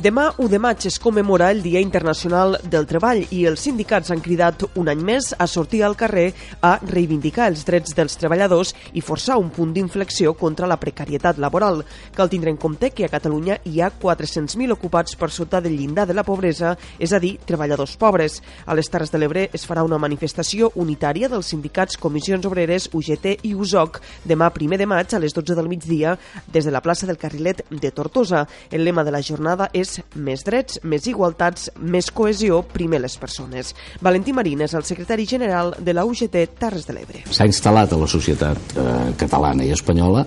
Demà, 1 de maig, es commemora el Dia Internacional del Treball i els sindicats han cridat un any més a sortir al carrer a reivindicar els drets dels treballadors i forçar un punt d'inflexió contra la precarietat laboral. Cal tindre en compte que a Catalunya hi ha 400.000 ocupats per sota del llindar de la pobresa, és a dir, treballadors pobres. A les Terres de l'Ebre es farà una manifestació unitària dels sindicats Comissions Obreres, UGT i USOC demà 1 de maig a les 12 del migdia des de la plaça del Carrilet de Tortosa. El lema de la jornada és més drets, més igualtats, més cohesió, primer les persones. Valentí Marín és el secretari general de la UGT Terres de l'Ebre. S'ha instal·lat a la societat eh, catalana i espanyola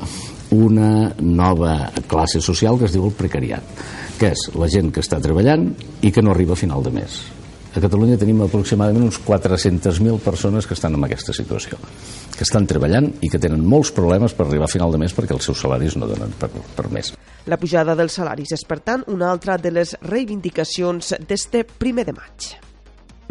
una nova classe social que es diu el precariat, que és la gent que està treballant i que no arriba a final de mes. A Catalunya tenim aproximadament uns 400.000 persones que estan en aquesta situació, que estan treballant i que tenen molts problemes per arribar a final de mes perquè els seus salaris no donen per, per més. La pujada dels salaris és, per tant, una altra de les reivindicacions d'este primer de maig.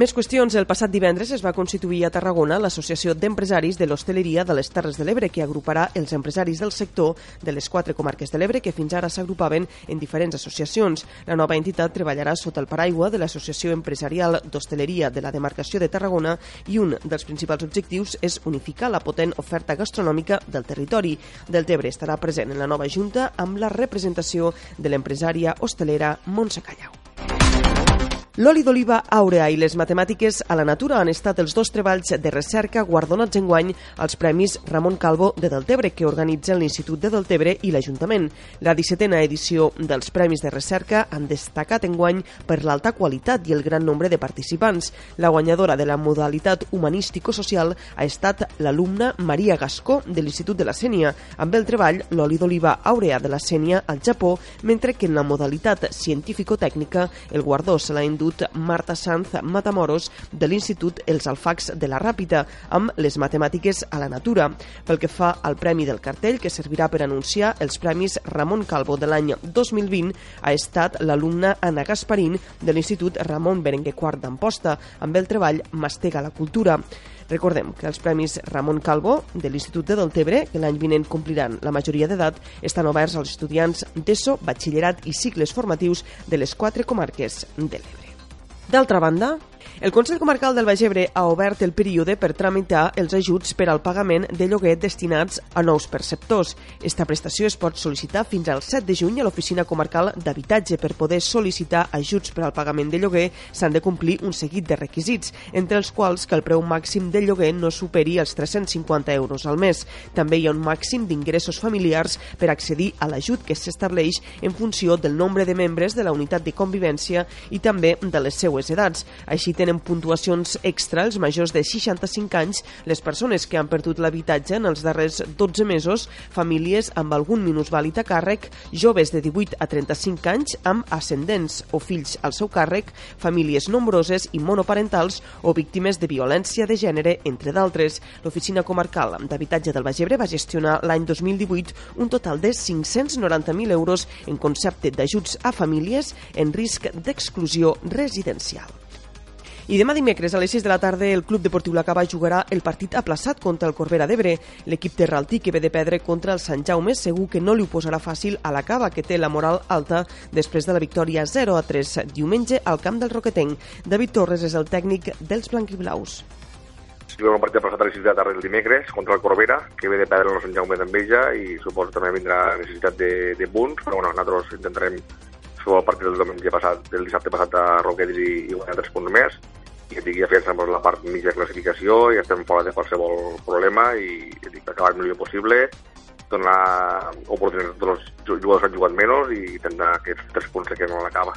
Més qüestions. El passat divendres es va constituir a Tarragona l'Associació d'Empresaris de l'Hostaleria de les Terres de l'Ebre, que agruparà els empresaris del sector de les quatre comarques de l'Ebre que fins ara s'agrupaven en diferents associacions. La nova entitat treballarà sota el paraigua de l'Associació Empresarial d'Hostaleria de la demarcació de Tarragona i un dels principals objectius és unificar la potent oferta gastronòmica del territori. Del Tebre estarà present en la nova Junta amb la representació de l'empresària hostelera Montse Callau. L'oli d'oliva àurea i les matemàtiques a la natura han estat els dos treballs de recerca guardonats enguany als Premis Ramon Calvo de Deltebre, que organitzen l'Institut de Deltebre i l'Ajuntament. La 17a edició dels Premis de Recerca han destacat enguany per l'alta qualitat i el gran nombre de participants. La guanyadora de la modalitat humanístico-social ha estat l'alumna Maria Gascó de l'Institut de la Sènia, amb el treball l'oli d'oliva àurea de la Sènia al Japó, mentre que en la modalitat científico-tècnica el guardó se l'ha Institut Marta Sanz Matamoros de l'Institut Els Alfacs de la Ràpita amb les matemàtiques a la natura. Pel que fa al Premi del Cartell, que servirà per anunciar els Premis Ramon Calvo de l'any 2020, ha estat l'alumna Anna Gasparín de l'Institut Ramon Berenguer Quart d'Amposta amb el treball Mastega la Cultura. Recordem que els Premis Ramon Calvo de l'Institut de Deltebre, que l'any vinent compliran la majoria d'edat, estan oberts als estudiants d'ESO, batxillerat i cicles formatius de les quatre comarques de l'Ebre. D'altra banda, el Consell Comarcal del Baix Ebre ha obert el període per tramitar els ajuts per al pagament de lloguer destinats a nous perceptors. Esta prestació es pot sol·licitar fins al 7 de juny a l'Oficina Comarcal d'Habitatge. Per poder sol·licitar ajuts per al pagament de lloguer s'han de complir un seguit de requisits, entre els quals que el preu màxim del lloguer no superi els 350 euros al mes. També hi ha un màxim d'ingressos familiars per accedir a l'ajut que s'estableix en funció del nombre de membres de la unitat de convivència i també de les seues edats. Així tenen tenen puntuacions extra els majors de 65 anys, les persones que han perdut l'habitatge en els darrers 12 mesos, famílies amb algun minusvàlid a càrrec, joves de 18 a 35 anys amb ascendents o fills al seu càrrec, famílies nombroses i monoparentals o víctimes de violència de gènere, entre d'altres. L'Oficina Comarcal d'Habitatge del Baix Ebre va gestionar l'any 2018 un total de 590.000 euros en concepte d'ajuts a famílies en risc d'exclusió residencial. I demà dimecres a les 6 de la tarda el Club Deportiu La Cava jugarà el partit aplaçat contra el Corbera d'Ebre. L'equip terraltí que ve de perdre contra el Sant Jaume segur que no li ho posarà fàcil a la Cava, que té la moral alta després de la victòria 0 a 3 diumenge al camp del Roquetenc. David Torres és el tècnic dels blanquiblaus. Sí, un partit aplaçat a les 6 de la tarda el dimecres contra el Corbera, que ve de perdre el Sant Jaume d'Enveja i suposo també vindrà necessitat de, de punts, però bueno, nosaltres intentarem fer el partit del diumenge passat, del dissabte passat a Roquetes i, i guanyar tres punts més i que tingui a fer la part mitja de classificació i estem fora de qualsevol problema i dic, acabar el millor possible donar oportunitats a tots els jugadors que han jugat menys i tindrà aquests tres punts que no l'acaba.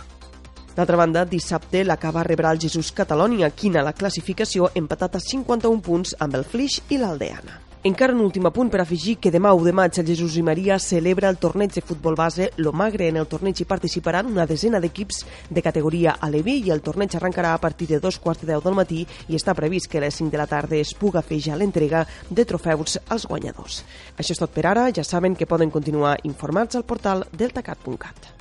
D'altra banda, dissabte l'acaba rebrà el Jesús Catalònia, quina la classificació empatat a 51 punts amb el Flix i l'Aldeana. Encara un últim apunt per afegir que demà 1 de maig el Jesús i Maria celebra el torneig de futbol base Lomagre. En el torneig hi participaran una desena d'equips de categoria Alevi i el torneig arrencarà a partir de dos quarts de deu del matí i està previst que a les 5 de la tarda es puga fer ja l'entrega de trofeus als guanyadors. Això és tot per ara. Ja saben que poden continuar informats al portal deltacat.cat.